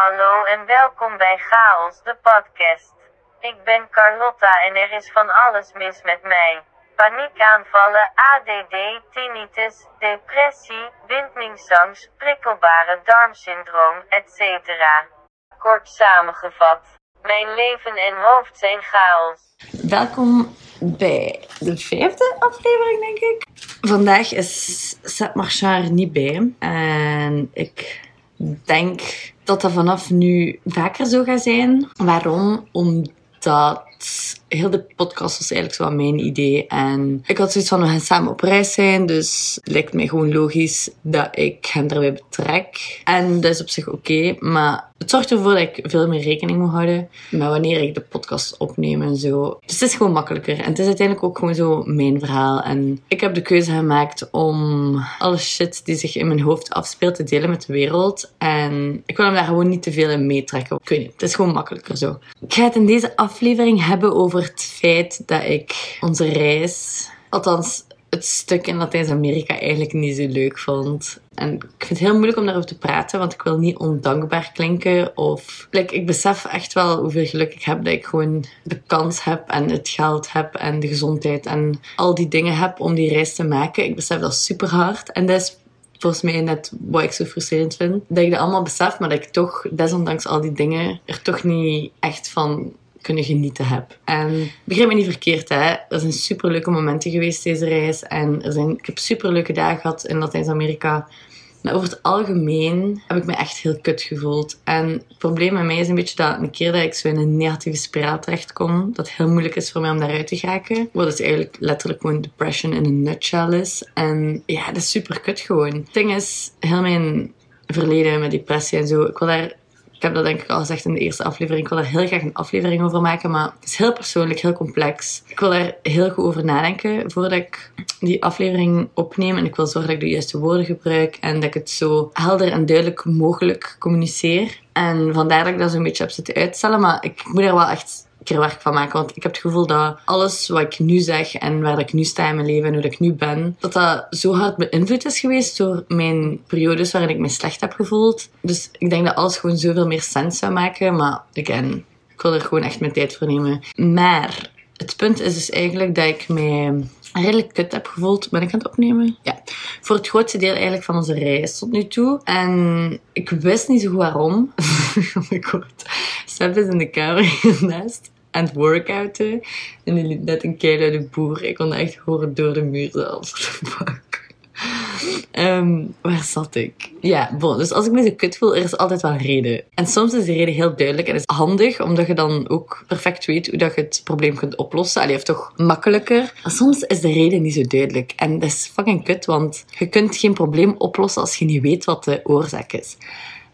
Hallo en welkom bij Chaos, de podcast. Ik ben Carlotta en er is van alles mis met mij. Paniekaanvallen, ADD, tinnitus, depressie, windningsangst, prikkelbare darmsyndroom, etc. Kort samengevat. Mijn leven en hoofd zijn chaos. Welkom bij de vijfde aflevering, denk ik. Vandaag is Seth Marchard niet bij. En ik denk dat dat vanaf nu vaker zo gaat zijn. Waarom? Omdat heel de podcast was eigenlijk zo mijn idee. En ik had zoiets van, we gaan samen op reis zijn. Dus het lijkt mij gewoon logisch dat ik hem daarbij betrek. En dat is op zich oké. maar het zorgt ervoor dat ik veel meer rekening moet houden met wanneer ik de podcast opneem en zo. Dus het is gewoon makkelijker. En het is uiteindelijk ook gewoon zo mijn verhaal. En ik heb de keuze gemaakt om alle shit die zich in mijn hoofd afspeelt te delen met de wereld. En ik wil hem daar gewoon niet te veel in meetrekken. Ik weet niet, het is gewoon makkelijker zo. Ik ga het in deze aflevering hebben over het feit dat ik onze reis, althans het stuk in Latijns-Amerika, eigenlijk niet zo leuk vond. En ik vind het heel moeilijk om daarover te praten, want ik wil niet ondankbaar klinken. Of like, ik besef echt wel hoeveel geluk ik heb dat ik gewoon de kans heb en het geld heb en de gezondheid en al die dingen heb om die reis te maken. Ik besef dat super hard. En dat is volgens mij net wat ik zo frustrerend vind. Dat ik dat allemaal besef, maar dat ik toch, desondanks al die dingen, er toch niet echt van kunnen genieten heb. En begrijp me niet verkeerd, hè. Er zijn superleuke momenten geweest deze reis. En er zijn, ik heb superleuke dagen gehad in Latijns-Amerika. Maar over het algemeen heb ik me echt heel kut gevoeld. En het probleem met mij is een beetje dat een keer dat ik zo in een negatieve spiraal terechtkom, dat het heel moeilijk is voor mij om daaruit te geraken. Wat dus eigenlijk letterlijk gewoon depression in een nutshell is. En ja, dat is super kut gewoon. Het ding is, heel mijn verleden met depressie en zo, ik wil daar ik heb dat denk ik al gezegd in de eerste aflevering. Ik wil daar heel graag een aflevering over maken, maar het is heel persoonlijk, heel complex. Ik wil daar heel goed over nadenken voordat ik die aflevering opneem. En ik wil zorgen dat ik de juiste woorden gebruik en dat ik het zo helder en duidelijk mogelijk communiceer. En vandaar dat ik dat zo'n beetje heb zitten uitstellen. Maar ik moet er wel echt keer werk van maken. Want ik heb het gevoel dat alles wat ik nu zeg en waar ik nu sta in mijn leven en hoe ik nu ben, dat dat zo hard beïnvloed is geweest door mijn periodes waarin ik me slecht heb gevoeld. Dus ik denk dat alles gewoon zoveel meer sens zou maken. Maar again, ik wil er gewoon echt mijn tijd voor nemen. Maar het punt is dus eigenlijk dat ik mij redelijk kut heb gevoeld. Ben ik aan het opnemen? Ja. Voor het grootste deel eigenlijk van onze reis tot nu toe. En ik wist niet zo goed waarom. oh my god. Seb is in de kamer naast aan het workouten. En die liet net een de boer. Ik kon echt horen door de muur zelfs. Ehm, waar zat ik? Ja, bon, dus als ik me zo kut voel, er is altijd wel reden. En soms is de reden heel duidelijk en is handig, omdat je dan ook perfect weet hoe dat je het probleem kunt oplossen. Allee, of toch makkelijker. Maar soms is de reden niet zo duidelijk. En dat is fucking kut, want je kunt geen probleem oplossen als je niet weet wat de oorzaak is.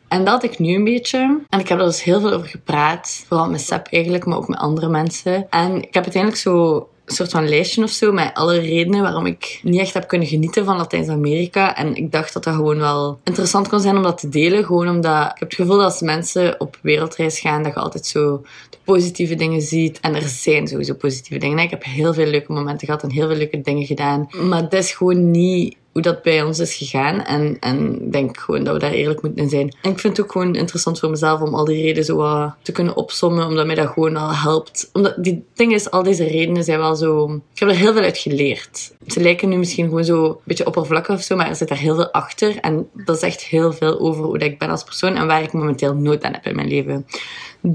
En dat had ik nu een beetje. En ik heb er dus heel veel over gepraat. Vooral met Seb eigenlijk, maar ook met andere mensen. En ik heb uiteindelijk zo een soort van lijstje of zo met alle redenen waarom ik niet echt heb kunnen genieten van Latijns-Amerika. En ik dacht dat dat gewoon wel interessant kon zijn om dat te delen. Gewoon omdat ik heb het gevoel dat als mensen op wereldreis gaan, dat je altijd zo de positieve dingen ziet. En er zijn sowieso positieve dingen. Ik heb heel veel leuke momenten gehad en heel veel leuke dingen gedaan. Maar dat is gewoon niet hoe dat bij ons is gegaan. En, en ik denk gewoon dat we daar eerlijk moeten zijn. En ik vind het ook gewoon interessant voor mezelf om al die redenen zo te kunnen opsommen, omdat mij dat gewoon al helpt. Omdat die ding is, al deze redenen zijn wel zo... Ik heb er heel veel uit geleerd. Ze lijken nu misschien gewoon zo een beetje oppervlakkig of zo, maar er zit daar heel veel achter. En dat zegt heel veel over hoe ik ben als persoon en waar ik momenteel nood aan heb in mijn leven.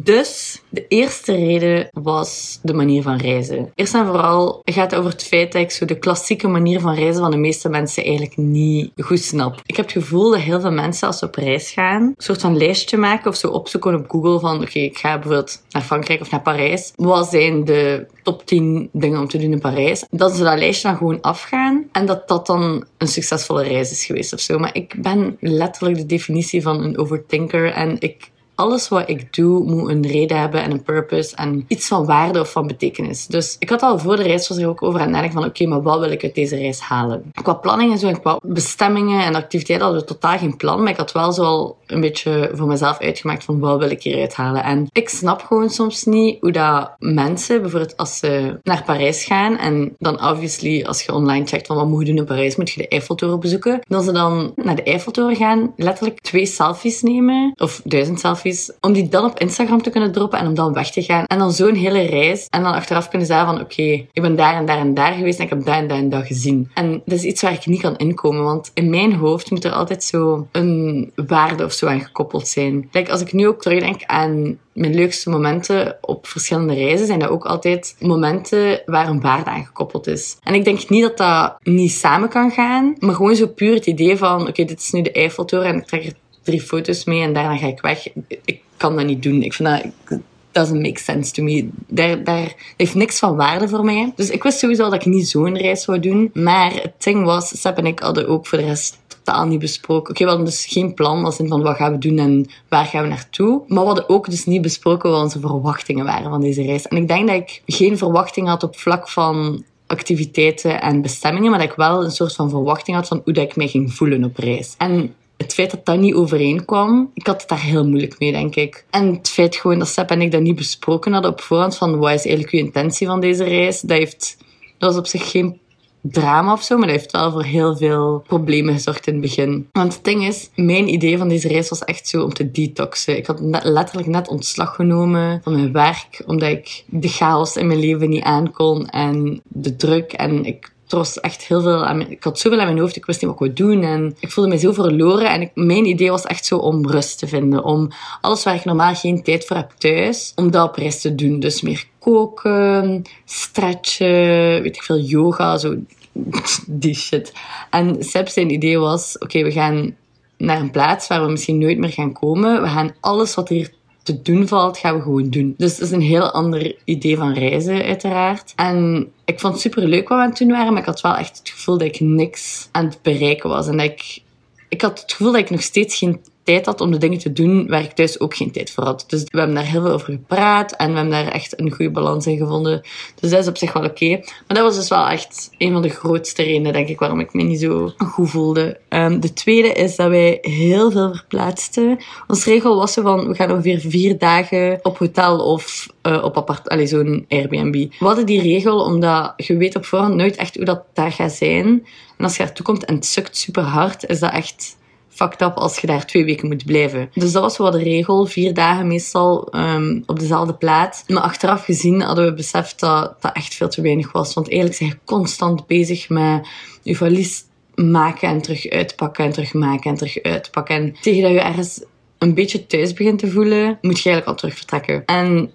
Dus de eerste reden was de manier van reizen. Eerst en vooral gaat het over het feit dat ik zo de klassieke manier van reizen van de meeste mensen eigenlijk niet goed snap. Ik heb het gevoel dat heel veel mensen als ze op reis gaan, een soort van lijstje maken of zo opzoeken op Google van oké, ik ga bijvoorbeeld naar Frankrijk of naar Parijs. Wat zijn de top 10 dingen om te doen in Parijs? Dat ze dat lijstje dan gewoon afgaan en dat dat dan een succesvolle reis is geweest of zo. Maar ik ben letterlijk de definitie van een overthinker en ik alles wat ik doe moet een reden hebben en een purpose en iets van waarde of van betekenis. Dus ik had al voor de reis was er ook over aan het nadenken van oké, maar wat wil ik uit deze reis halen? Qua planning en zo en qua bestemmingen en activiteiten hadden we totaal geen plan, maar ik had wel zo al een beetje voor mezelf uitgemaakt van wat wil ik hieruit halen. En ik snap gewoon soms niet hoe dat mensen, bijvoorbeeld als ze naar Parijs gaan en dan obviously als je online checkt van wat moet je doen in Parijs, moet je de Eiffeltoren bezoeken. Dan ze dan naar de Eiffeltoren gaan, letterlijk twee selfies nemen of duizend selfies om die dan op Instagram te kunnen droppen en om dan weg te gaan. En dan zo'n hele reis. En dan achteraf kunnen zeggen van, oké, ik ben daar en daar en daar geweest en ik heb daar en daar en dat gezien. En dat is iets waar ik niet kan inkomen, want in mijn hoofd moet er altijd zo een waarde of zo aan gekoppeld zijn. Like, als ik nu ook terugdenk aan mijn leukste momenten op verschillende reizen zijn dat ook altijd momenten waar een waarde aan gekoppeld is. En ik denk niet dat dat niet samen kan gaan, maar gewoon zo puur het idee van, oké, dit is nu de Eiffeltoren en ik trek drie foto's mee en daarna ga ik weg. Ik kan dat niet doen. Ik vind dat doesn't make sense to me. Daar, daar heeft niks van waarde voor mij. Dus ik wist sowieso dat ik niet zo'n reis zou doen. Maar het ding was, Seb en ik hadden ook voor de rest totaal niet besproken. Oké, we hadden dus geen plan als in van wat gaan we doen en waar gaan we naartoe. Maar we hadden ook dus niet besproken wat onze verwachtingen waren van deze reis. En ik denk dat ik geen verwachting had op vlak van activiteiten en bestemmingen, maar dat ik wel een soort van verwachting had van hoe dat ik mij ging voelen op reis. En het feit dat dat niet overeenkwam, ik had het daar heel moeilijk mee, denk ik. En het feit gewoon dat Sepp en ik dat niet besproken hadden op voorhand, van wat is eigenlijk uw intentie van deze reis, dat, heeft, dat was op zich geen drama of zo, maar dat heeft wel voor heel veel problemen gezorgd in het begin. Want het ding is, mijn idee van deze reis was echt zo om te detoxen. Ik had letterlijk net ontslag genomen van mijn werk, omdat ik de chaos in mijn leven niet aankon en de druk. En ik was echt heel veel aan ik had zoveel aan mijn hoofd, ik wist niet wat ik wou doen en ik voelde me zo verloren. En mijn idee was echt zo om rust te vinden, om alles waar ik normaal geen tijd voor heb thuis, om dat op reis te doen. Dus meer koken, stretchen, weet ik veel, yoga, zo die shit. En Seb zijn idee was, oké, we gaan naar een plaats waar we misschien nooit meer gaan komen. We gaan alles wat hier te doen valt, gaan we gewoon doen. Dus dat is een heel ander idee van reizen, uiteraard. En ik vond het super leuk wat we aan het waren, maar ik had wel echt het gevoel dat ik niks aan het bereiken was. En dat ik, ik had het gevoel dat ik nog steeds geen tijd had om de dingen te doen waar ik thuis ook geen tijd voor had. Dus we hebben daar heel veel over gepraat en we hebben daar echt een goede balans in gevonden. Dus dat is op zich wel oké. Maar dat was dus wel echt een van de grootste redenen, denk ik, waarom ik me niet zo goed voelde. Um, de tweede is dat wij heel veel verplaatsten. Onze regel was zo van, we gaan ongeveer vier dagen op hotel of uh, op apart, allez, zo'n Airbnb. We hadden die regel omdat je weet op voorhand nooit echt hoe dat daar gaat zijn. En als je naartoe komt en het sukt super hard, is dat echt fucked up als je daar twee weken moet blijven. Dus dat was wel de regel. Vier dagen meestal um, op dezelfde plaats. Maar achteraf gezien hadden we beseft dat dat echt veel te weinig was. Want eigenlijk zijn je constant bezig met je valies maken en terug uitpakken en terug maken en terug uitpakken. En tegen dat je ergens een beetje thuis begint te voelen, moet je eigenlijk al terug vertrekken. En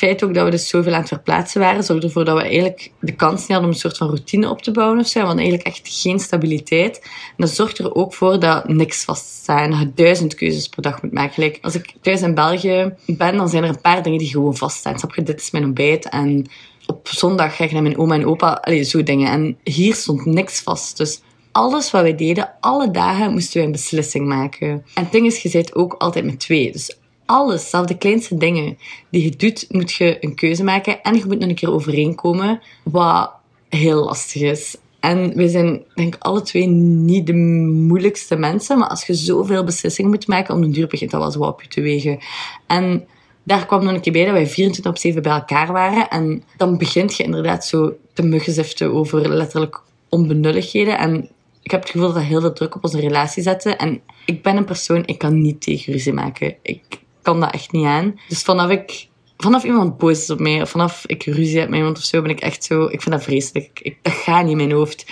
feit ook dat we dus zoveel aan het verplaatsen waren, zorgde ervoor dat we eigenlijk de kans niet hadden om een soort van routine op te bouwen of zo. Eigenlijk echt geen stabiliteit. Dat zorgt er ook voor dat niks vaststaat en dat je duizend keuzes per dag moet maken. als ik thuis in België ben, dan zijn er een paar dingen die gewoon vaststaan. Snap je, dit is mijn ontbijt en op zondag ga ik naar mijn oma en opa. Allee, zo dingen. En hier stond niks vast. Dus alles wat wij deden, alle dagen moesten wij een beslissing maken. En het ding is, je zit ook altijd met twee. Dus alles, zelfs de kleinste dingen die je doet, moet je een keuze maken. En je moet nog een keer overeenkomen, wat heel lastig is. En we zijn, denk ik, alle twee niet de moeilijkste mensen. Maar als je zoveel beslissingen moet maken, om de duur begint dat wel zo op je te wegen. En daar kwam nog een keer bij dat wij 24 op 7 bij elkaar waren. En dan begint je inderdaad zo te muggenziften over letterlijk onbenulligheden. En ik heb het gevoel dat dat heel veel druk op onze relatie zette. En ik ben een persoon, ik kan niet tegen ruzie maken. Ik kan dat echt niet aan. Dus vanaf ik vanaf iemand boos is op mij, of vanaf ik ruzie heb met iemand of zo, ben ik echt zo... Ik vind dat vreselijk. Ik, dat gaat niet in mijn hoofd.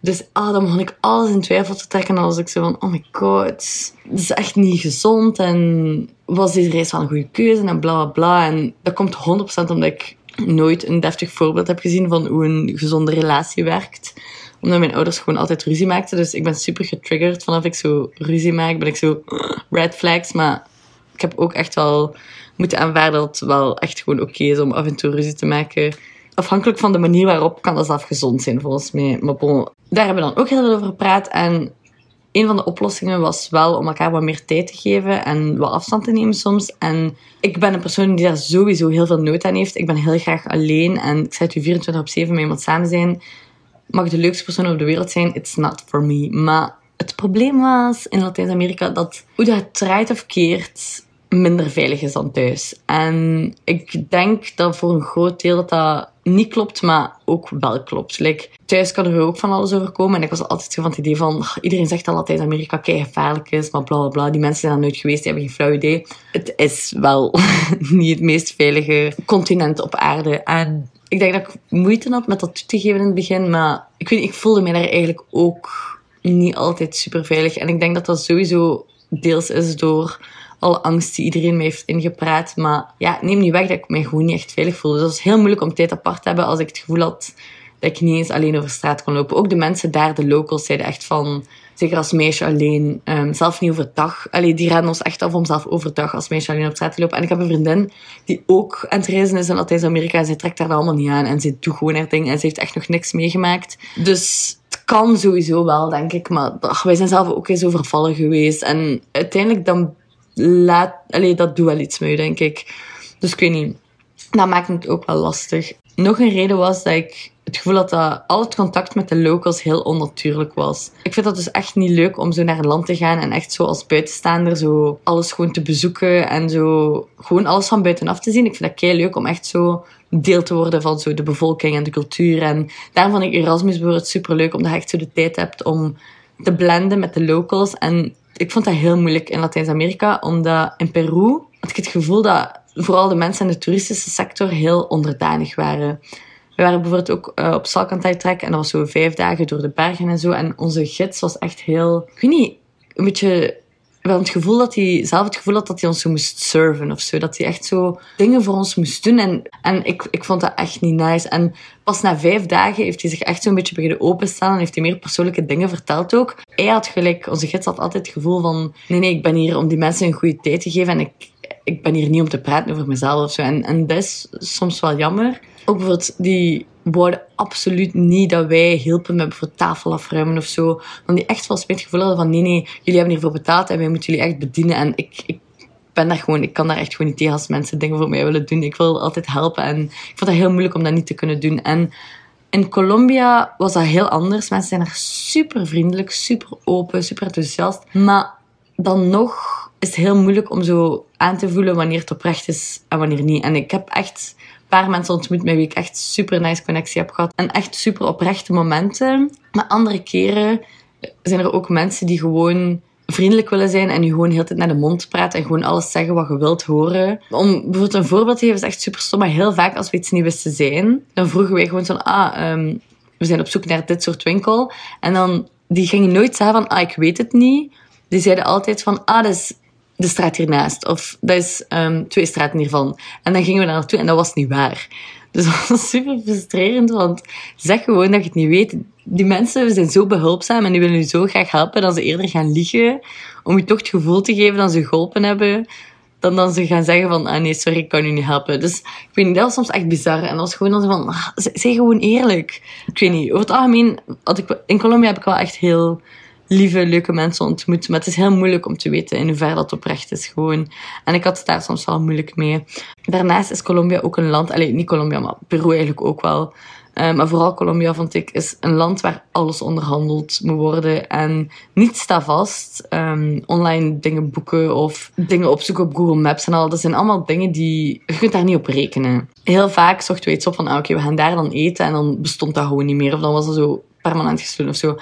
Dus ah, dan begon ik alles in twijfel te trekken. Was ik zo van, oh my god, dat is echt niet gezond. En was deze reis wel een goede keuze? En bla bla bla. En dat komt 100% omdat ik nooit een deftig voorbeeld heb gezien van hoe een gezonde relatie werkt. Omdat mijn ouders gewoon altijd ruzie maakten. Dus ik ben super getriggerd. Vanaf ik zo ruzie maak, ben ik zo red flags. Maar ik heb ook echt wel moeten aanvaarden dat het wel echt gewoon oké is om af en toe ruzie te maken. Afhankelijk van de manier waarop kan dat zelf gezond zijn, volgens mij. Maar bon, daar hebben we dan ook heel veel over gepraat. En een van de oplossingen was wel om elkaar wat meer tijd te geven en wat afstand te nemen soms. En ik ben een persoon die daar sowieso heel veel nood aan heeft. Ik ben heel graag alleen en ik zei het u 24 op 7 met iemand samen zijn. Mag de leukste persoon op de wereld zijn, it's not for me. Maar het probleem was in Latijns-Amerika dat hoe dat draait of keert, minder veilig is dan thuis. En ik denk dat voor een groot deel dat dat niet klopt, maar ook wel klopt. Like, thuis kan er ook van alles overkomen. En ik was altijd zo van het idee van... Iedereen zegt dat Latijns-Amerika gevaarlijk is, maar bla bla bla. Die mensen zijn daar nooit geweest, die hebben geen flauw idee. Het is wel niet het meest veilige continent op aarde. En ik denk dat ik moeite had met dat toe te geven in het begin. Maar ik, weet, ik voelde mij daar eigenlijk ook niet altijd super veilig. En ik denk dat dat sowieso deels is door alle angst die iedereen me heeft ingepraat. Maar ja, neem niet weg dat ik me gewoon niet echt veilig voelde. Dus het was heel moeilijk om tijd apart te hebben als ik het gevoel had dat ik niet eens alleen over straat kon lopen. Ook de mensen daar, de locals, zeiden echt van... Zeker als meisje alleen, um, zelf niet overdag. Allee, die raden ons echt af om zelf overdag als meisje alleen op straat te lopen. En ik heb een vriendin die ook aan het reizen is in Latijns-Amerika. En zij trekt daar allemaal niet aan. En ze doet gewoon haar ding. En ze heeft echt nog niks meegemaakt. Dus het kan sowieso wel, denk ik. Maar ach, wij zijn zelf ook eens overvallen geweest. En uiteindelijk dan laat... Allee, dat doet wel iets met je, denk ik. Dus ik weet niet. Dat maakt het ook wel lastig. Nog een reden was dat ik het gevoel had dat al het contact met de locals heel onnatuurlijk was. Ik vind dat dus echt niet leuk om zo naar een land te gaan en echt zo als buitenstaander zo alles gewoon te bezoeken en zo gewoon alles van buitenaf te zien. Ik vind dat kei leuk om echt zo deel te worden van zo de bevolking en de cultuur. En daarom vond ik Erasmus bijvoorbeeld super leuk, omdat je echt zo de tijd hebt om te blenden met de locals. En ik vond dat heel moeilijk in Latijns-Amerika, omdat in Peru had ik het gevoel dat vooral de mensen in de toeristische sector heel onderdanig waren. We waren bijvoorbeeld ook uh, op Salkantij-trek en dat was zo vijf dagen door de bergen en zo. En onze gids was echt heel, ik weet niet, een beetje wel het gevoel dat hij zelf het gevoel had dat hij ons zo moest serven of zo. Dat hij echt zo dingen voor ons moest doen. En, en ik, ik vond dat echt niet nice. En pas na vijf dagen heeft hij zich echt zo'n beetje beginnen openstellen en heeft hij meer persoonlijke dingen verteld ook. Hij had gelijk, onze gids had altijd het gevoel van, nee, nee, ik ben hier om die mensen een goede tijd te geven en ik, ik ben hier niet om te praten over mezelf of zo. En, en dat is soms wel jammer. Ook bijvoorbeeld, die wouden absoluut niet dat wij hielpen met bijvoorbeeld tafel afruimen of zo. Want die echt wel spijt gevoel hadden van nee, nee, jullie hebben hiervoor betaald en wij moeten jullie echt bedienen. En ik, ik ben daar gewoon, ik kan daar echt gewoon niet tegen als mensen dingen voor mij willen doen. Ik wil altijd helpen en ik vond het heel moeilijk om dat niet te kunnen doen. En in Colombia was dat heel anders. Mensen zijn er super vriendelijk, super open, super enthousiast. Maar dan nog is het heel moeilijk om zo aan te voelen wanneer het oprecht is en wanneer niet. En ik heb echt paar mensen ontmoet met wie ik echt super nice connectie heb gehad. En echt super oprechte momenten. Maar andere keren zijn er ook mensen die gewoon vriendelijk willen zijn en je gewoon heel tijd naar de mond praten en gewoon alles zeggen wat je wilt horen. Om bijvoorbeeld een voorbeeld te geven, is echt super stom, maar heel vaak als we iets niet wisten zijn, dan vroegen wij gewoon zo ah, um, we zijn op zoek naar dit soort winkel. En dan, die gingen nooit zeggen van, ah, ik weet het niet. Die zeiden altijd van, ah, dat is de straat hiernaast. Of dat is um, twee straten hiervan. En dan gingen we daar naartoe en dat was niet waar. Dus dat was super frustrerend, want zeg gewoon dat je het niet weet. Die mensen zijn zo behulpzaam en die willen je zo graag helpen dat ze eerder gaan liegen om je toch het gevoel te geven dat ze geholpen hebben, dan dan ze gaan zeggen van, ah nee, sorry, ik kan u niet helpen. Dus ik weet niet, dat was soms echt bizar. En dat was gewoon zo van, ah, zeg gewoon eerlijk. Ik weet niet, over het algemeen, ik, in Colombia heb ik wel echt heel lieve, leuke mensen ontmoet. Maar het is heel moeilijk om te weten in hoeverre dat oprecht is gewoon. En ik had het daar soms wel moeilijk mee. Daarnaast is Colombia ook een land, alleen niet Colombia, maar Peru eigenlijk ook wel. Uh, maar vooral Colombia, vond ik, is een land waar alles onderhandeld moet worden. En niets staat vast. Um, online dingen boeken of dingen opzoeken op Google Maps en al. Dat zijn allemaal dingen die... Je kunt daar niet op rekenen. Heel vaak zochten we iets op van, ah, oké, we gaan daar dan eten. En dan bestond dat gewoon niet meer. Of dan was dat zo permanent gesloten of zo.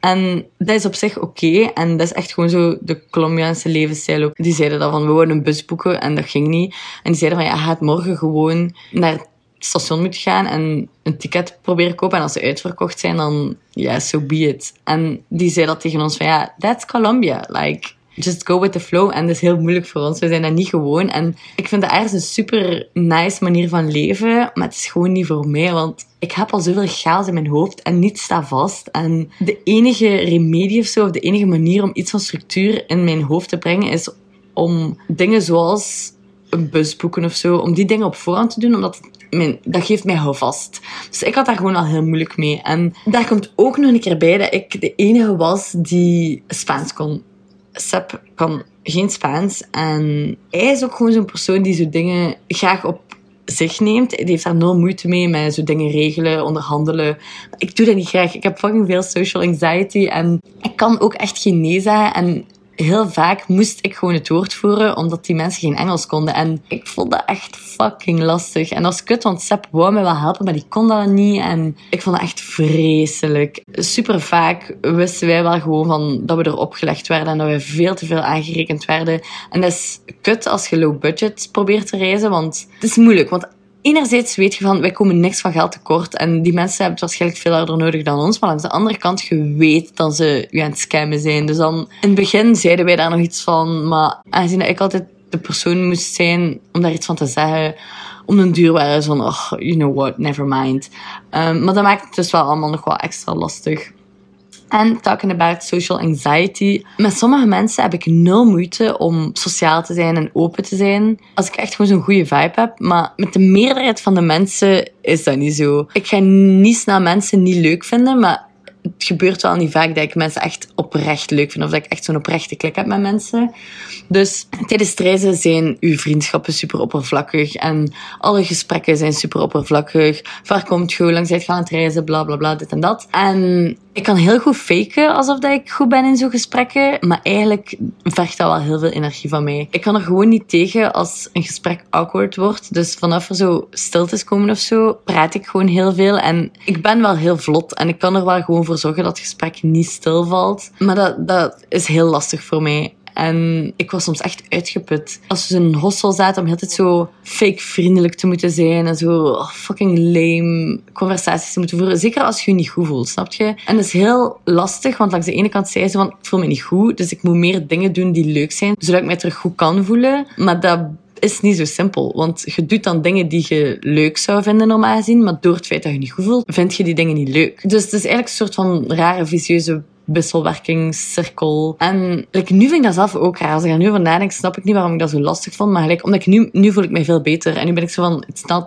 En dat is op zich oké. En dat is echt gewoon zo de Colombiaanse levensstijl ook. Die zeiden dan van, we wouden een bus boeken. En dat ging niet. En die zeiden van, ja, gaat morgen gewoon naar het station moeten gaan en een ticket proberen kopen. En als ze uitverkocht zijn, dan, ja, so be it. En die zei dat tegen ons van, ja, that's Colombia. Like, just go with the flow. En dat is heel moeilijk voor ons. We zijn dat niet gewoon. En ik vind dat ergens een super nice manier van leven. Maar het is gewoon niet voor mij. Want ik heb al zoveel chaos in mijn hoofd en niets staat vast. En de enige remedie of zo, of de enige manier om iets van structuur in mijn hoofd te brengen, is om dingen zoals een bus boeken of zo, om die dingen op voorhand te doen, omdat mijn, dat geeft mij houvast. Dus ik had daar gewoon al heel moeilijk mee. En daar komt ook nog een keer bij dat ik de enige was die Spaans kon. Seb kan geen Spaans. En hij is ook gewoon zo'n persoon die zo dingen graag op zich neemt. Die heeft daar nul moeite mee met zo dingen regelen, onderhandelen. Ik doe dat niet graag. Ik heb fucking veel social anxiety en ik kan ook echt geen nee zeggen. En heel vaak moest ik gewoon het woord voeren, omdat die mensen geen Engels konden. En ik vond dat echt fucking lastig. En als kut, want Sepp wou me wel helpen, maar die kon dat niet. En ik vond dat echt vreselijk. Super vaak wisten wij wel gewoon van dat we erop gelegd werden en dat we veel te veel aangerekend werden. En dat is kut als je low budget probeert te reizen, want het is moeilijk. Want enerzijds weet je van, wij komen niks van geld tekort. En die mensen hebben het waarschijnlijk veel harder nodig dan ons. Maar aan de andere kant, je weet dat ze je aan het scammen zijn. Dus dan, in het begin zeiden wij daar nog iets van. Maar aangezien ik altijd de persoon moest zijn om daar iets van te zeggen, om een duur waren van, oh, you know what, never mind. Um, maar dat maakt het dus wel allemaal nog wel extra lastig. En talking about social anxiety. Met sommige mensen heb ik nul moeite om sociaal te zijn en open te zijn. Als ik echt gewoon zo'n goede vibe heb. Maar met de meerderheid van de mensen is dat niet zo. Ik ga niet snel mensen niet leuk vinden, maar het gebeurt wel niet vaak dat ik mensen echt oprecht leuk vind. Of dat ik echt zo'n oprechte klik heb met mensen. Dus tijdens reizen zijn uw vriendschappen super oppervlakkig. En alle gesprekken zijn super oppervlakkig. Waar komt je? Hoe lang zijt het reizen? Bla bla bla, dit en dat. En ik kan heel goed faken alsof dat ik goed ben in zo'n gesprekken. Maar eigenlijk vergt dat wel heel veel energie van mij. Ik kan er gewoon niet tegen als een gesprek awkward wordt. Dus vanaf er zo stiltes komen of zo, praat ik gewoon heel veel. En ik ben wel heel vlot. En ik kan er wel gewoon voor zorgen dat het gesprek niet stilvalt. Maar dat, dat is heel lastig voor mij. En ik was soms echt uitgeput. Als we in een hostel zaten, om altijd zo fake vriendelijk te moeten zijn en zo fucking lame conversaties te moeten voeren. Zeker als je je niet goed voelt, snap je? En dat is heel lastig, want langs de ene kant zei ze van, ik voel me niet goed, dus ik moet meer dingen doen die leuk zijn, zodat ik mij terug goed kan voelen. Maar dat is niet zo simpel. Want je doet dan dingen die je leuk zou vinden normaal gezien, maar door het feit dat je niet goed voelt, vind je die dingen niet leuk. Dus het is eigenlijk een soort van rare, vicieuze wisselwerkingscirkel. En like, nu vind ik dat zelf ook raar. Als ik nu van nadenk, snap ik niet waarom ik dat zo lastig vond. Maar gelijk, omdat ik nu, nu voel ik me veel beter. En nu ben ik zo van, it's not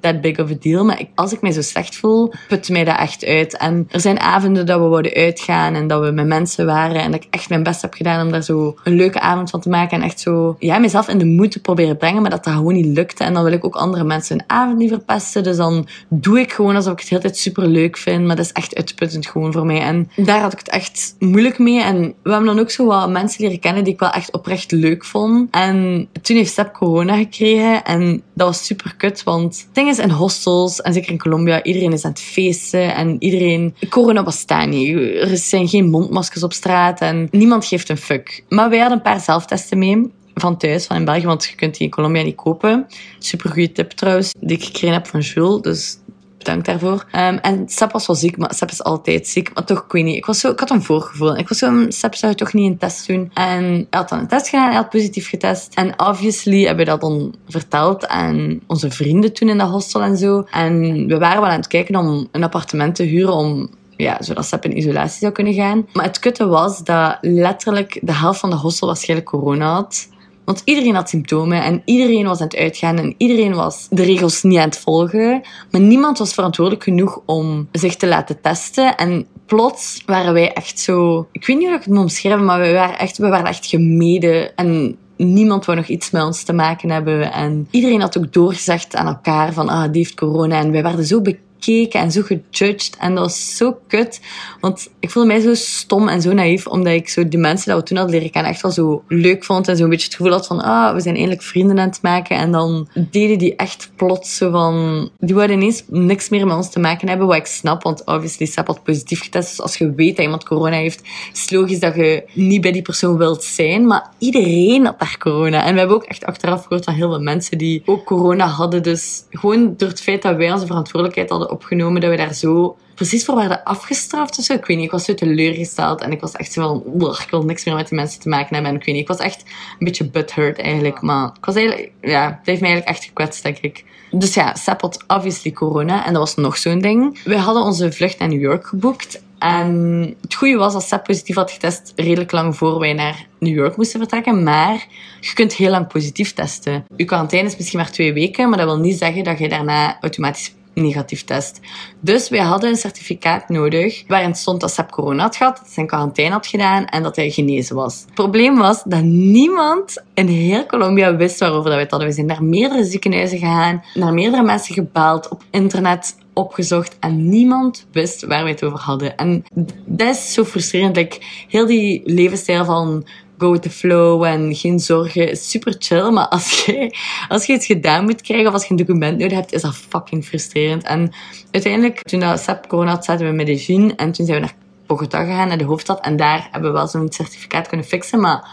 that big of a deal. Maar ik, als ik mij zo slecht voel, put mij dat echt uit. En er zijn avonden dat we wouden uitgaan en dat we met mensen waren. En dat ik echt mijn best heb gedaan om daar zo een leuke avond van te maken. En echt zo, ja, mezelf in de moed te proberen brengen. Maar dat dat gewoon niet lukte. En dan wil ik ook andere mensen een avond niet verpesten. Dus dan doe ik gewoon alsof ik het de hele tijd super leuk vind. Maar dat is echt uitputtend gewoon voor mij. En daar had ik het echt moeilijk mee. En we hebben dan ook zo wat mensen leren kennen die ik wel echt oprecht leuk vond. En toen heeft Step corona gekregen. En dat was super kut. Want is, in hostels, en zeker in Colombia, iedereen is aan het feesten en iedereen... Corona bestaat niet. Er zijn geen mondmaskers op straat en niemand geeft een fuck. Maar wij hadden een paar zelftesten mee van thuis, van in België, want je kunt die in Colombia niet kopen. Super goede tip trouwens, die ik gekregen heb van Jules. Dus bedankt daarvoor. Um, en Sep was wel ziek, maar Sep is altijd ziek. Maar toch, ik niet. Ik, was zo, ik had een voorgevoel. Ik was zo, Sep zou toch niet een test doen. En hij had dan een test gedaan, hij had positief getest. En obviously hebben we dat dan verteld aan onze vrienden toen in dat hostel en zo. En we waren wel aan het kijken om een appartement te huren om ja, zodat Sep in isolatie zou kunnen gaan. Maar het kutte was dat letterlijk de helft van de hostel waarschijnlijk corona had. Want iedereen had symptomen en iedereen was aan het uitgaan en iedereen was de regels niet aan het volgen. Maar niemand was verantwoordelijk genoeg om zich te laten testen. En plots waren wij echt zo... Ik weet niet hoe ik het moet omschrijven, maar we waren echt, we waren echt gemeden. En niemand wou nog iets met ons te maken hebben. En iedereen had ook doorgezegd aan elkaar van, ah, die heeft corona. En wij werden zo bekend gekeken en zo gejudged. En dat was zo kut. Want ik voelde mij zo stom en zo naïef. Omdat ik zo die mensen dat we toen hadden leren kennen echt wel zo leuk vond. En zo een beetje het gevoel had van, ah, we zijn eindelijk vrienden aan het maken. En dan deden die echt plots zo van... Die wilden ineens niks meer met ons te maken hebben. Wat ik snap, want obviously Sap had positief getest. Dus als je weet dat iemand corona heeft, is logisch dat je niet bij die persoon wilt zijn. Maar iedereen had daar corona. En we hebben ook echt achteraf gehoord van heel veel mensen die ook corona hadden. Dus gewoon door het feit dat wij onze verantwoordelijkheid hadden opgenomen, dat we daar zo precies voor werden afgestraft of zo. Ik weet niet, ik was zo teleurgesteld en ik was echt zo van, ik wil niks meer met die mensen te maken hebben. En ik was echt een beetje butthurt eigenlijk. Maar ik was eigenlijk, ja, het heeft mij eigenlijk echt gekwetst, denk ik. Dus ja, Sepp had obviously corona en dat was nog zo'n ding. We hadden onze vlucht naar New York geboekt. En het goede was dat Sepp positief had getest redelijk lang voor wij naar New York moesten vertrekken. Maar je kunt heel lang positief testen. Je quarantaine is misschien maar twee weken, maar dat wil niet zeggen dat je daarna automatisch negatief test. Dus wij hadden een certificaat nodig waarin stond dat Sepp corona had gehad, dat zijn quarantaine had gedaan en dat hij genezen was. Het probleem was dat niemand in heel Colombia wist waarover dat we het hadden. We zijn naar meerdere ziekenhuizen gegaan, naar meerdere mensen gebeld, op internet opgezocht en niemand wist waar we het over hadden. En dat is zo frustrerend. Like, heel die levensstijl van go with the flow en geen zorgen. Super chill. Maar als je, als je iets gedaan moet krijgen of als je een document nodig hebt, is dat fucking frustrerend. En uiteindelijk, toen dat SAP corona had, zaten we in Medellin en toen zijn we naar Bogota gegaan, naar de hoofdstad. En daar hebben we wel zo'n certificaat kunnen fixen. Maar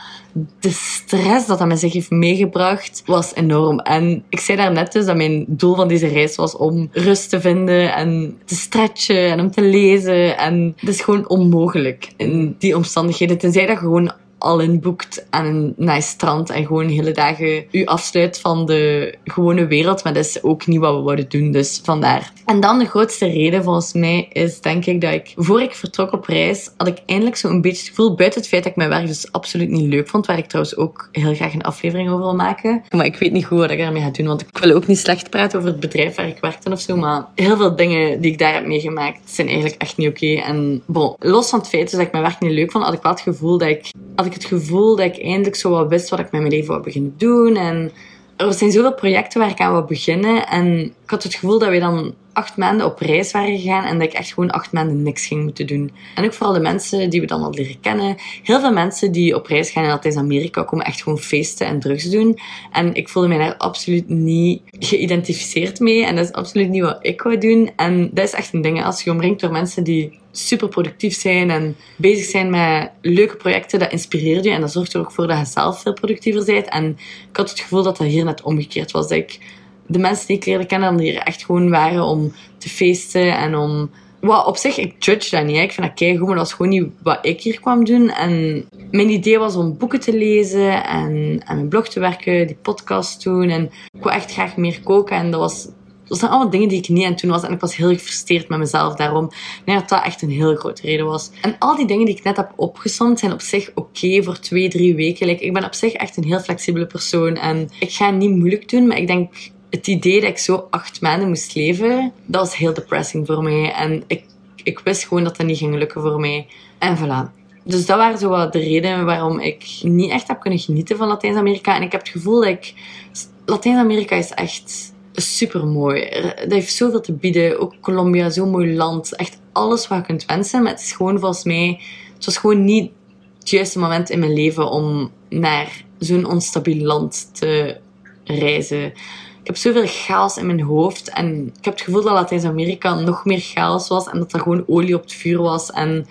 de stress dat dat met zich heeft meegebracht, was enorm. En ik zei daarnet dus dat mijn doel van deze reis was om rust te vinden en te stretchen en om te lezen. En het is gewoon onmogelijk in die omstandigheden. Tenzij dat je gewoon al inboekt aan een nice strand en gewoon hele dagen u afsluit van de gewone wereld. Maar dat is ook niet wat we willen doen, dus vandaar. En dan de grootste reden volgens mij is denk ik dat ik, voor ik vertrok op reis, had ik eindelijk zo'n beetje het gevoel, buiten het feit dat ik mijn werk dus absoluut niet leuk vond, waar ik trouwens ook heel graag een aflevering over wil maken. Maar ik weet niet goed wat ik ermee ga doen, want ik wil ook niet slecht praten over het bedrijf waar ik werkte of zo, maar heel veel dingen die ik daar heb meegemaakt zijn eigenlijk echt niet oké. En bon, los van het feit dat ik mijn werk niet leuk vond, had ik wel het gevoel dat ik, had ik het gevoel dat ik eindelijk zo wat wist wat ik met mijn leven wou beginnen doen en er zijn zoveel projecten waar ik aan wil beginnen. En ik had het gevoel dat we dan acht maanden op reis waren gegaan en dat ik echt gewoon acht maanden niks ging moeten doen. En ook vooral de mensen die we dan al leren kennen. Heel veel mensen die op reis gaan in Latijns-Amerika komen echt gewoon feesten en drugs doen. En ik voelde mij daar absoluut niet geïdentificeerd mee. En dat is absoluut niet wat ik wou doen. En dat is echt een ding. Als je omringt door mensen die super productief zijn en bezig zijn met leuke projecten, dat inspireert je en dat zorgt er ook voor dat je zelf veel productiever bent. En ik had het gevoel dat dat hier net omgekeerd was. Dat ik de mensen die ik leerde kennen, die hier echt gewoon waren om te feesten en om... Wat op zich, ik judge dat niet. Ik vind dat kei goed, maar dat was gewoon niet wat ik hier kwam doen. En mijn idee was om boeken te lezen en aan mijn blog te werken, die podcast doen. En ik wou echt graag meer koken. En dat was dat zijn allemaal dingen die ik niet aan het doen was. En ik was heel gefrustreerd met mezelf daarom. Nee, dat dat echt een heel grote reden was. En al die dingen die ik net heb opgezond zijn op zich oké voor twee, drie weken. ik ben op zich echt een heel flexibele persoon. En ik ga niet moeilijk doen, maar ik denk het idee dat ik zo acht maanden moest leven, dat was heel depressing voor mij. En ik, ik wist gewoon dat dat niet ging lukken voor mij. En voilà. Dus dat waren zo wat de redenen waarom ik niet echt heb kunnen genieten van Latijns-Amerika. En ik heb het gevoel dat ik... Latijns-Amerika is echt super mooi. Dat heeft zoveel te bieden. Ook Colombia, zo'n mooi land. Echt alles wat je kunt wensen. Maar het is gewoon volgens mij... Het was gewoon niet het juiste moment in mijn leven om naar zo'n onstabiel land te reizen. Ik heb zoveel chaos in mijn hoofd. En ik heb het gevoel dat Latijns-Amerika nog meer chaos was. En dat er gewoon olie op het vuur was. En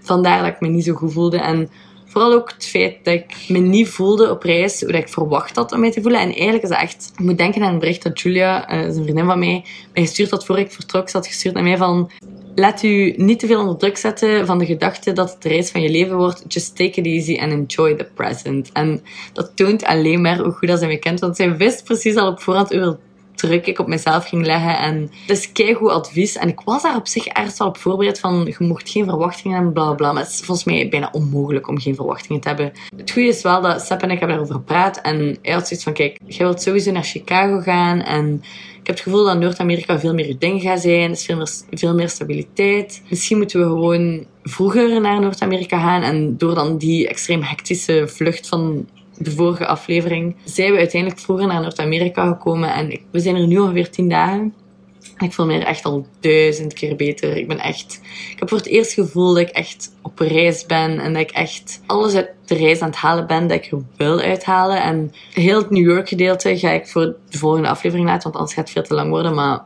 vandaar dat ik me niet zo goed voelde. En vooral ook het feit dat ik me niet voelde op reis hoe ik verwacht had om mij te voelen. En eigenlijk is dat echt... Ik moet denken aan een bericht dat Julia, uh, een vriendin van mij, mij gestuurd had voor ik vertrok. Ze had gestuurd naar mij van... Laat u niet te veel onder druk zetten van de gedachte dat het de reis van je leven wordt. Just take it easy and enjoy the present. En dat toont alleen maar hoe goed dat ze mij kent. Want zij wist precies al op voorhand druk ik op mezelf ging leggen. En dat is keigoed advies. En ik was daar op zich ergens al op voorbereid van, je mocht geen verwachtingen hebben, bla bla. Maar het is volgens mij bijna onmogelijk om geen verwachtingen te hebben. Het goede is wel dat Sepp en ik hebben daarover gepraat. En hij had zoiets van, kijk, jij wilt sowieso naar Chicago gaan. En ik heb het gevoel dat Noord-Amerika veel meer je ding gaat zijn. Er is veel meer, veel meer stabiliteit. Misschien moeten we gewoon vroeger naar Noord-Amerika gaan. En door dan die extreem hectische vlucht van de vorige aflevering, zijn we uiteindelijk vroeger naar Noord-Amerika gekomen. En we zijn er nu ongeveer tien dagen. En ik voel me er echt al duizend keer beter. Ik ben echt... Ik heb voor het eerst gevoel dat ik echt op reis ben. En dat ik echt alles uit de reis aan het halen ben dat ik er wil uithalen. En heel het New York gedeelte ga ik voor de volgende aflevering laten. Want anders gaat het veel te lang worden. Maar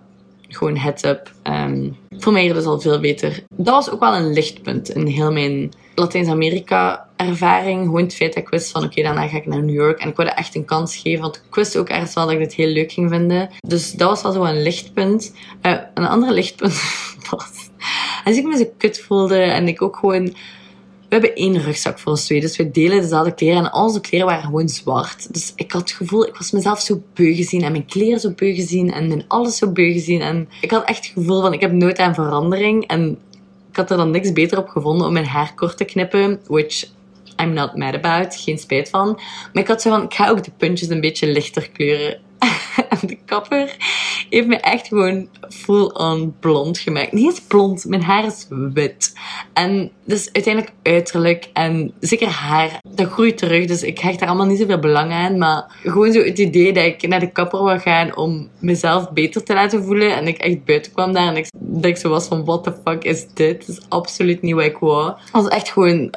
gewoon heads up. Um, voor mij is het al veel beter. Dat was ook wel een lichtpunt in heel mijn Latijns-Amerika ervaring. Gewoon het feit dat ik wist van oké, daarna ga ik naar New York. En ik wilde echt een kans geven, want ik wist ook ergens wel dat ik dit heel leuk ging vinden. Dus dat was wel zo een lichtpunt. Uh, een ander lichtpunt was als ik me zo kut voelde en ik ook gewoon... We hebben één rugzak voor ons twee, dus we delen dezelfde kleren. En onze kleren waren gewoon zwart. Dus ik had het gevoel, ik was mezelf zo beu gezien. En mijn kleren zo beu gezien. En mijn alles zo beu gezien. En ik had echt het gevoel van, ik heb nooit aan verandering. En ik had er dan niks beter op gevonden om mijn haar kort te knippen. Which I'm not mad about. Geen spijt van. Maar ik had zo van, ik ga ook de puntjes een beetje lichter kleuren. de kapper heeft me echt gewoon full-on blond gemaakt. Niet eens blond, mijn haar is wit. En dus uiteindelijk uiterlijk en zeker haar, dat groeit terug. Dus ik hecht daar allemaal niet zoveel belang aan. Maar gewoon zo het idee dat ik naar de kapper wil gaan om mezelf beter te laten voelen. En ik echt buiten kwam daar en ik, dat zo was van, what the fuck is dit? Dat is absoluut niet wat ik wou. Het was echt gewoon,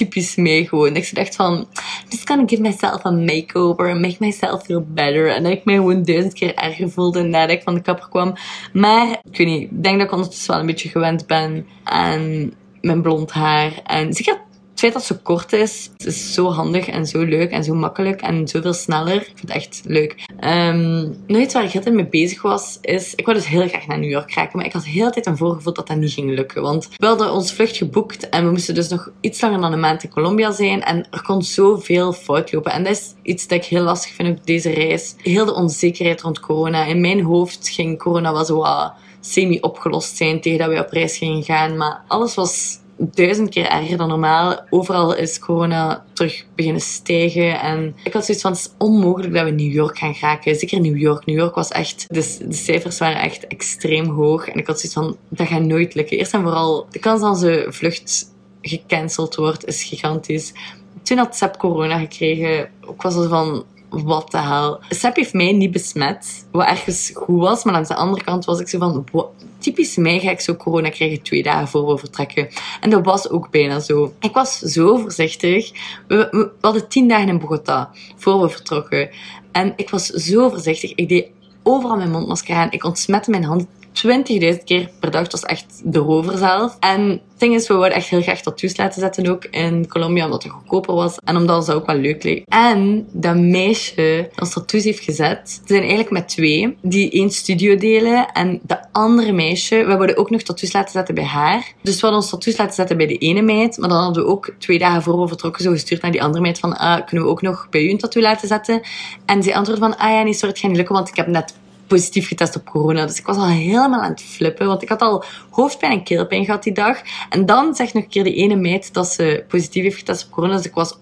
typisch mij gewoon. Ik dacht van, I'm just gonna give myself a makeover and make myself feel better. En dat ik mij gewoon duizend keer erger voelde nadat ik van de kapper kwam. Maar, ik weet niet, ik denk dat ik ondertussen wel een beetje gewend ben aan mijn blond haar. En zeker het feit dat zo kort is, is zo handig en zo leuk en zo makkelijk en zoveel sneller. Ik vind het echt leuk. Um, nog iets waar ik altijd mee bezig was, is... Ik wou dus heel graag naar New York raken, maar ik had heel tijd een voorgevoel dat dat niet ging lukken. Want we hadden onze vlucht geboekt en we moesten dus nog iets langer dan een maand in Colombia zijn. En er kon zoveel fout lopen. En dat is iets dat ik heel lastig vind op deze reis. Heel de onzekerheid rond corona. In mijn hoofd ging corona wel zo semi-opgelost zijn tegen dat we op reis gingen gaan. Maar alles was duizend keer erger dan normaal. Overal is corona terug beginnen stijgen. En ik had zoiets van, het is onmogelijk dat we New York gaan raken. Zeker New York. New York was echt... De, de cijfers waren echt extreem hoog. En ik had zoiets van, dat gaat nooit lukken. Eerst en vooral, de kans dat onze vlucht gecanceld wordt, is gigantisch. Toen had Seb corona gekregen. Ik was er van, wat de hel. Seb heeft mij niet besmet, wat ergens goed was. Maar aan de andere kant was ik zo van, typisch mij ga ik zo corona krijgen twee dagen voor we vertrekken. En dat was ook bijna zo. Ik was zo voorzichtig. We, we, hadden tien dagen in Bogota voor we vertrokken. En ik was zo voorzichtig. Ik deed overal mijn mondmasker aan. Ik ontsmette mijn handen 20.000 keer per dag. Dat was echt de rover zelf. En ding is, we wilden echt heel graag tattoos laten zetten ook in Colombia, omdat het goedkoper was. En omdat ze ook wel leuk leek. En dat meisje dat ons tattoos heeft gezet, ze zijn eigenlijk met twee, die één studio delen. En de andere meisje, we wilden ook nog tattoos laten zetten bij haar. Dus we hadden ons tattoos laten zetten bij de ene meid, maar dan hadden we ook twee dagen voor we vertrokken zo gestuurd naar die andere meid van, ah, kunnen we ook nog bij u een tattoo laten zetten? En ze antwoordde van, ah ja, nee, sorry, het gaat niet lukken, want ik heb net positief getest op corona. Dus ik was al helemaal aan het flippen, want ik had al hoofdpijn en keelpijn gehad die dag. En dan zegt nog een keer die ene meid dat ze positief heeft getest op corona. Dus ik was 100%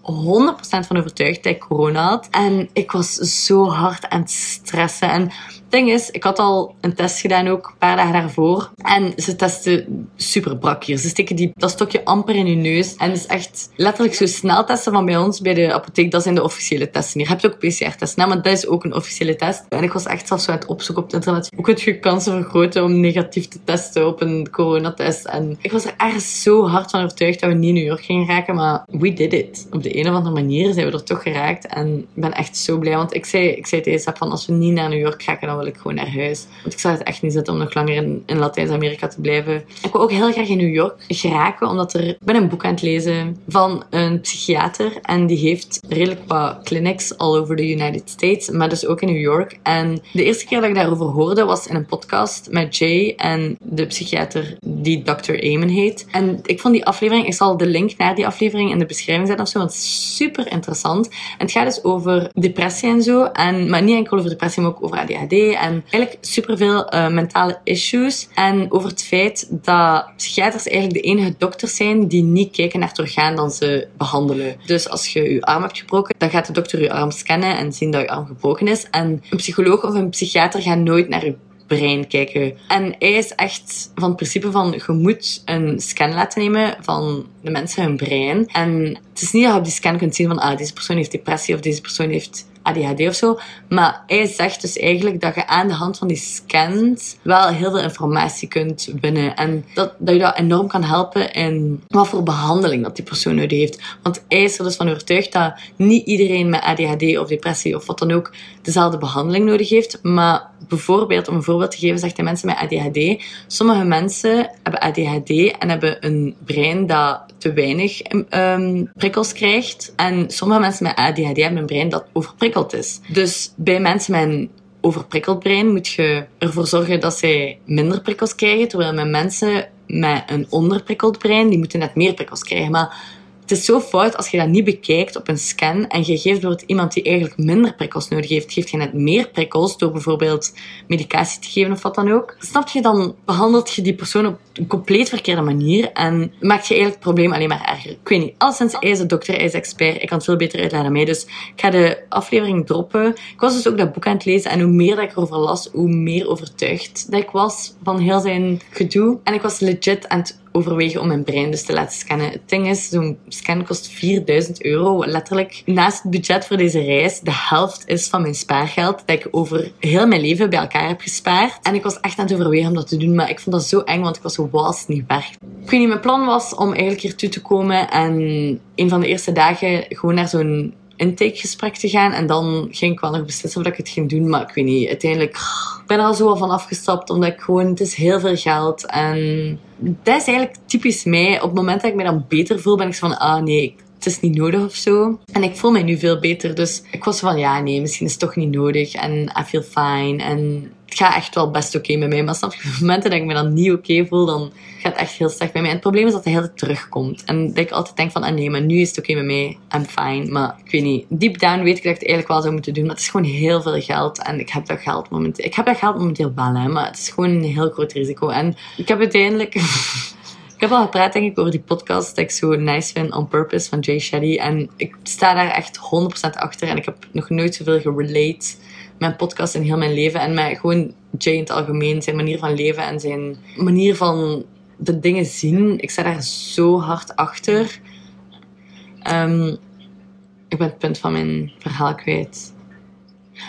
van overtuigd dat ik corona had. En ik was zo hard aan het stressen. En ding is, ik had al een test gedaan ook, een paar dagen daarvoor. En ze testen super brak hier. Ze steken die, dat stokje amper in je neus. En het is echt letterlijk zo snel testen van bij ons, bij de apotheek. Dat zijn de officiële testen. Hier heb je ook PCR-testen, maar dat is ook een officiële test. En ik was echt zelfs zo aan het opzoeken op het internet. Hoe kun je kansen vergroten om negatief te testen op een coronatest? En ik was er ergens zo hard van overtuigd dat we niet in New York gingen raken. Maar we did it. Op de een of andere manier zijn we er toch geraakt. En ik ben echt zo blij. Want ik zei, ik zei tegen Sap van, als we niet naar New York raken, dan wil ik gewoon naar huis. Want ik zou het echt niet zitten om nog langer in, in Latijns-Amerika te blijven. Ik wil ook heel graag in New York geraken, omdat er... Ik ben een boek aan het lezen van een psychiater. En die heeft redelijk wat clinics all over the United States, maar dus ook in New York. En de eerste keer dat ik daarover hoorde, was in een podcast met Jay en de psychiater die Dr. Amen heet. En ik vond die aflevering... Ik zal de link naar die aflevering in de beschrijving zetten of zo, want het is super interessant. En het gaat dus over depressie en zo. En, maar niet enkel over depressie, maar ook over ADHD en eigenlijk superveel uh, mentale issues. En over het feit dat psychiaters eigenlijk de enige dokters zijn die niet kijken naar het orgaan dan ze behandelen. Dus als je je arm hebt gebroken, dan gaat de dokter je arm scannen en zien dat je arm gebroken is. En een psycholoog of een psychiater gaat nooit naar je brein kijken. En hij is echt van het principe van je moet een scan laten nemen van de mensen hun brein. En het is niet dat je op die scan kunt zien van ah, deze persoon heeft depressie of deze persoon heeft ADHD of zo. Maar hij zegt dus eigenlijk dat je aan de hand van die scans wel heel veel informatie kunt winnen. En dat, dat je dat enorm kan helpen in wat voor behandeling dat die persoon nodig heeft. Want hij is er dus van overtuigd dat niet iedereen met ADHD of depressie of wat dan ook dezelfde behandeling nodig heeft. Maar bijvoorbeeld, om een voorbeeld te geven, zegt hij mensen met ADHD. Sommige mensen hebben ADHD en hebben een brein dat te weinig um, prikkels krijgt. En sommige mensen met ADHD hebben een brein dat overprikkeld is. Dus bij mensen met een overprikkeld brein moet je ervoor zorgen dat zij minder prikkels krijgen. Terwijl met mensen met een onderprikkeld brein, die moeten net meer prikkels krijgen. Maar het is zo fout als je dat niet bekijkt op een scan en je geeft bijvoorbeeld iemand die eigenlijk minder prikkels nodig heeft, geeft je net meer prikkels door bijvoorbeeld medicatie te geven of wat dan ook. Snap je, dan behandelt je die persoon op een compleet verkeerde manier en maakt je eigenlijk het probleem alleen maar erger. Ik weet niet, alleszins, hij is een dokter, hij is expert, ik kan het veel beter uitleggen dan mij, dus ik ga de aflevering droppen. Ik was dus ook dat boek aan het lezen en hoe meer dat ik erover las, hoe meer overtuigd dat ik was van heel zijn gedoe. En ik was legit aan het overwegen om mijn brein dus te laten scannen. Het ding is, zo'n scan kost 4000 euro. Letterlijk, naast het budget voor deze reis, de helft is van mijn spaargeld dat ik over heel mijn leven bij elkaar heb gespaard. En ik was echt aan het overwegen om dat te doen, maar ik vond dat zo eng, want ik was zo, was niet weg. Ik weet niet, mijn plan was om eigenlijk hier toe te komen en een van de eerste dagen gewoon naar zo'n intakegesprek te gaan. En dan ging ik wel nog beslissen of ik het ging doen. Maar ik weet niet, uiteindelijk... Ik ben er al zo van afgestapt, omdat ik gewoon... Het is heel veel geld en... Dat is eigenlijk typisch mij. Op het moment dat ik me dan beter voel, ben ik zo van... Ah nee, het is niet nodig of zo. En ik voel mij nu veel beter. Dus ik was van, ja, nee, misschien is het toch niet nodig. En I feel fine. En het gaat echt wel best oké met mij. Maar snap je, momenten dat ik me dan niet oké voel, dan gaat het echt heel slecht met mij. En het probleem is dat hij heel terugkomt. En dat ik altijd denk van, ah nee, maar nu is het oké met mij. I'm fine. Maar ik weet niet, deep down weet ik dat ik het eigenlijk wel zou moeten doen. Maar het is gewoon heel veel geld. En ik heb dat geld momenteel. Ik heb dat geld momenteel wel. Maar het is gewoon een heel groot risico. En ik heb uiteindelijk... Ik heb al gepraat denk ik over die podcast dat ik zo nice vind On Purpose van Jay Shetty. En ik sta daar echt 100% achter. En ik heb nog nooit zoveel gerelate mijn podcast in heel mijn leven. En met gewoon Jay in het algemeen, zijn manier van leven en zijn manier van de dingen zien. Ik sta daar zo hard achter. Um, ik ben het punt van mijn verhaal kwijt.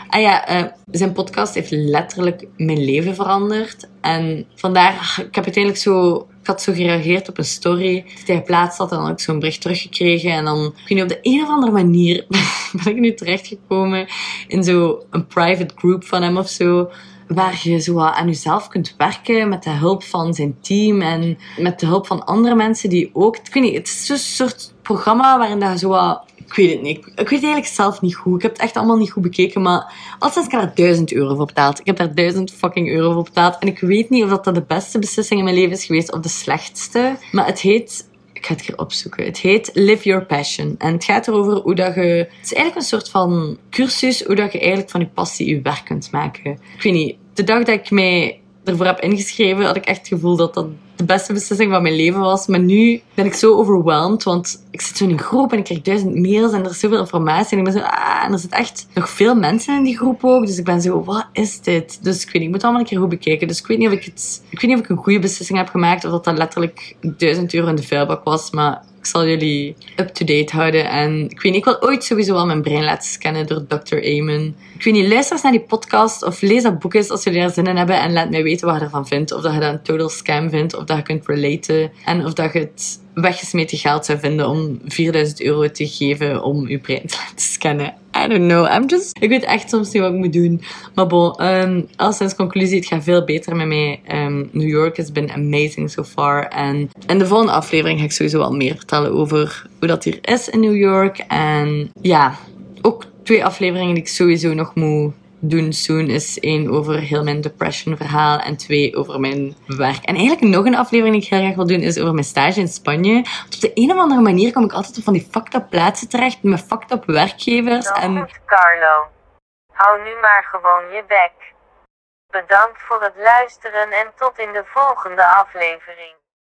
Ah ja, uh, zijn podcast heeft letterlijk mijn leven veranderd. En vandaar, ik heb uiteindelijk zo had zo gereageerd op een story die hij geplaatst had en dan ik zo'n bericht teruggekregen. En dan, ik weet op de een of andere manier ben ik nu terechtgekomen in zo'n private group van hem of zo. Waar je zo aan jezelf kunt werken met de hulp van zijn team en met de hulp van andere mensen die ook. Ik weet niet, het is zo'n soort programma waarin dat zo wat ik weet het niet. Ik, weet eigenlijk zelf niet goed. Ik heb het echt allemaal niet goed bekeken. Maar althans, ik heb daar duizend euro voor betaald. Ik heb daar duizend fucking euro voor betaald. En ik weet niet of dat de beste beslissing in mijn leven is geweest of de slechtste. Maar het heet ik ga het hier opzoeken. Het heet Live Your Passion. En het gaat erover hoe dat je... Het is eigenlijk een soort van cursus hoe dat je eigenlijk van je passie je werk kunt maken. Ik weet niet. De dag dat ik mij ervoor heb ingeschreven, had ik echt het gevoel dat dat de beste beslissing van mijn leven was. Maar nu ben ik zo overwhelmed, want ik zit zo in een groep en ik krijg duizend mails en er is zoveel informatie. En ik ben zo, ah, en er zitten echt nog veel mensen in die groep ook. Dus ik ben zo, wat is dit? Dus ik weet niet, ik moet allemaal een keer goed bekijken. Dus ik weet niet of ik het, ik weet niet of ik een goede beslissing heb gemaakt of dat dat letterlijk duizend euro in de vuilbak was. Maar ik zal jullie up-to-date houden. En ik weet niet, ik wil ooit sowieso wel mijn brein laten scannen door Dr. Amen. Ik weet niet, luister eens naar die podcast of lees dat boek eens als jullie er zin in hebben. En laat mij weten wat je ervan vindt. Of dat je dat een total scam vindt. Of dat je kunt relaten. En of dat je het weggesmeten geld zou vinden om 4000 euro te geven om je brein te laten scannen. I don't know. I'm just... Ik weet echt soms niet wat ik moet doen. Maar bon, um, als sinds conclusie, het gaat veel beter met mij. Um, New York has been amazing so far. En in de volgende aflevering ga ik sowieso wel meer vertellen over hoe dat hier is in New York. En ja, ook twee afleveringen die ik sowieso nog moet doen soon is één over heel mijn depression verhaal en twee over mijn werk. En eigenlijk nog een aflevering die ik heel graag wil doen is over mijn stage in Spanje. Want op de een of andere manier kom ik altijd op van die fucked up plaatsen terecht met fucked up werkgevers. En... goed, Carlo. Hou nu maar gewoon je bek. Bedankt voor het luisteren en tot in de volgende aflevering.